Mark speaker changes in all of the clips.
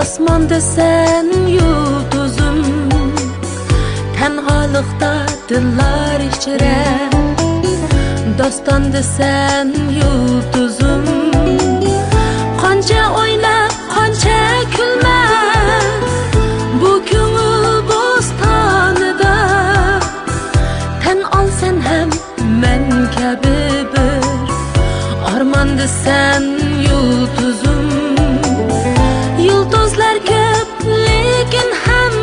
Speaker 1: osmonda sen yulduzum tenhalıkta dillar içire dostonda sen yulduzum qancha o'yla qancha kulma bu ko'ngil bo'stonida tan olsan ham men kabi bir armonda sen yulduzum do'stlar ko'p lekin ham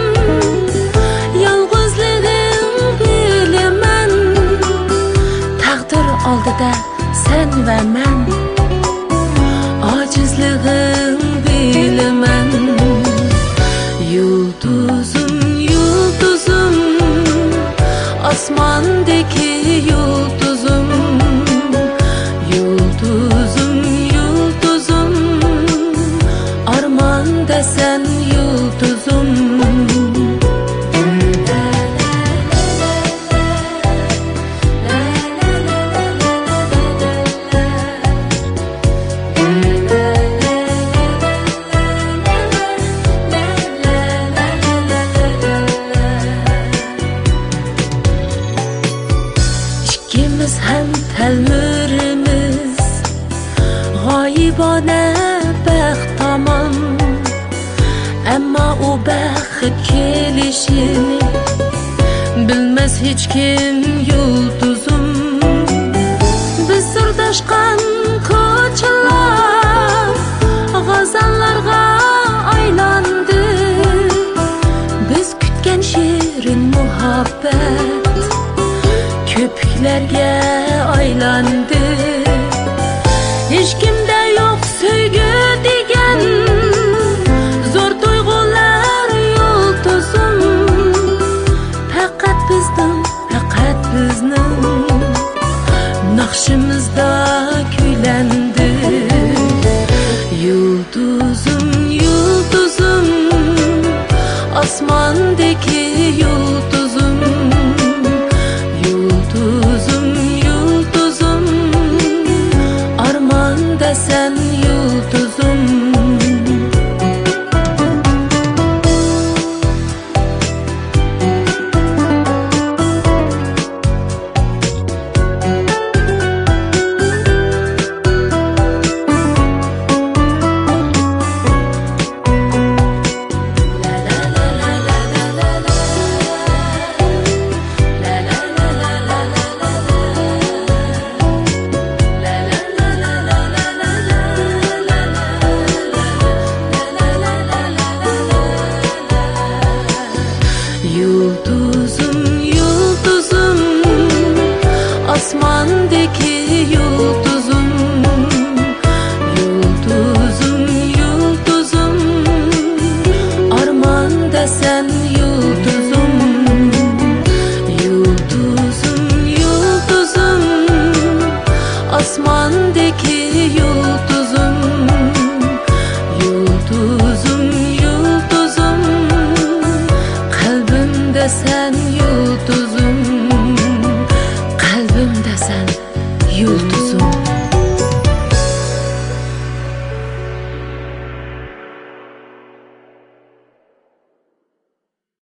Speaker 1: yolg'izligim bilaman. Taqdir oldida sen va men hem telmürümüz G'oyibona baxt tomon Ammo u baxt kelishini Bilmas hech kim yulduzum Yulduzum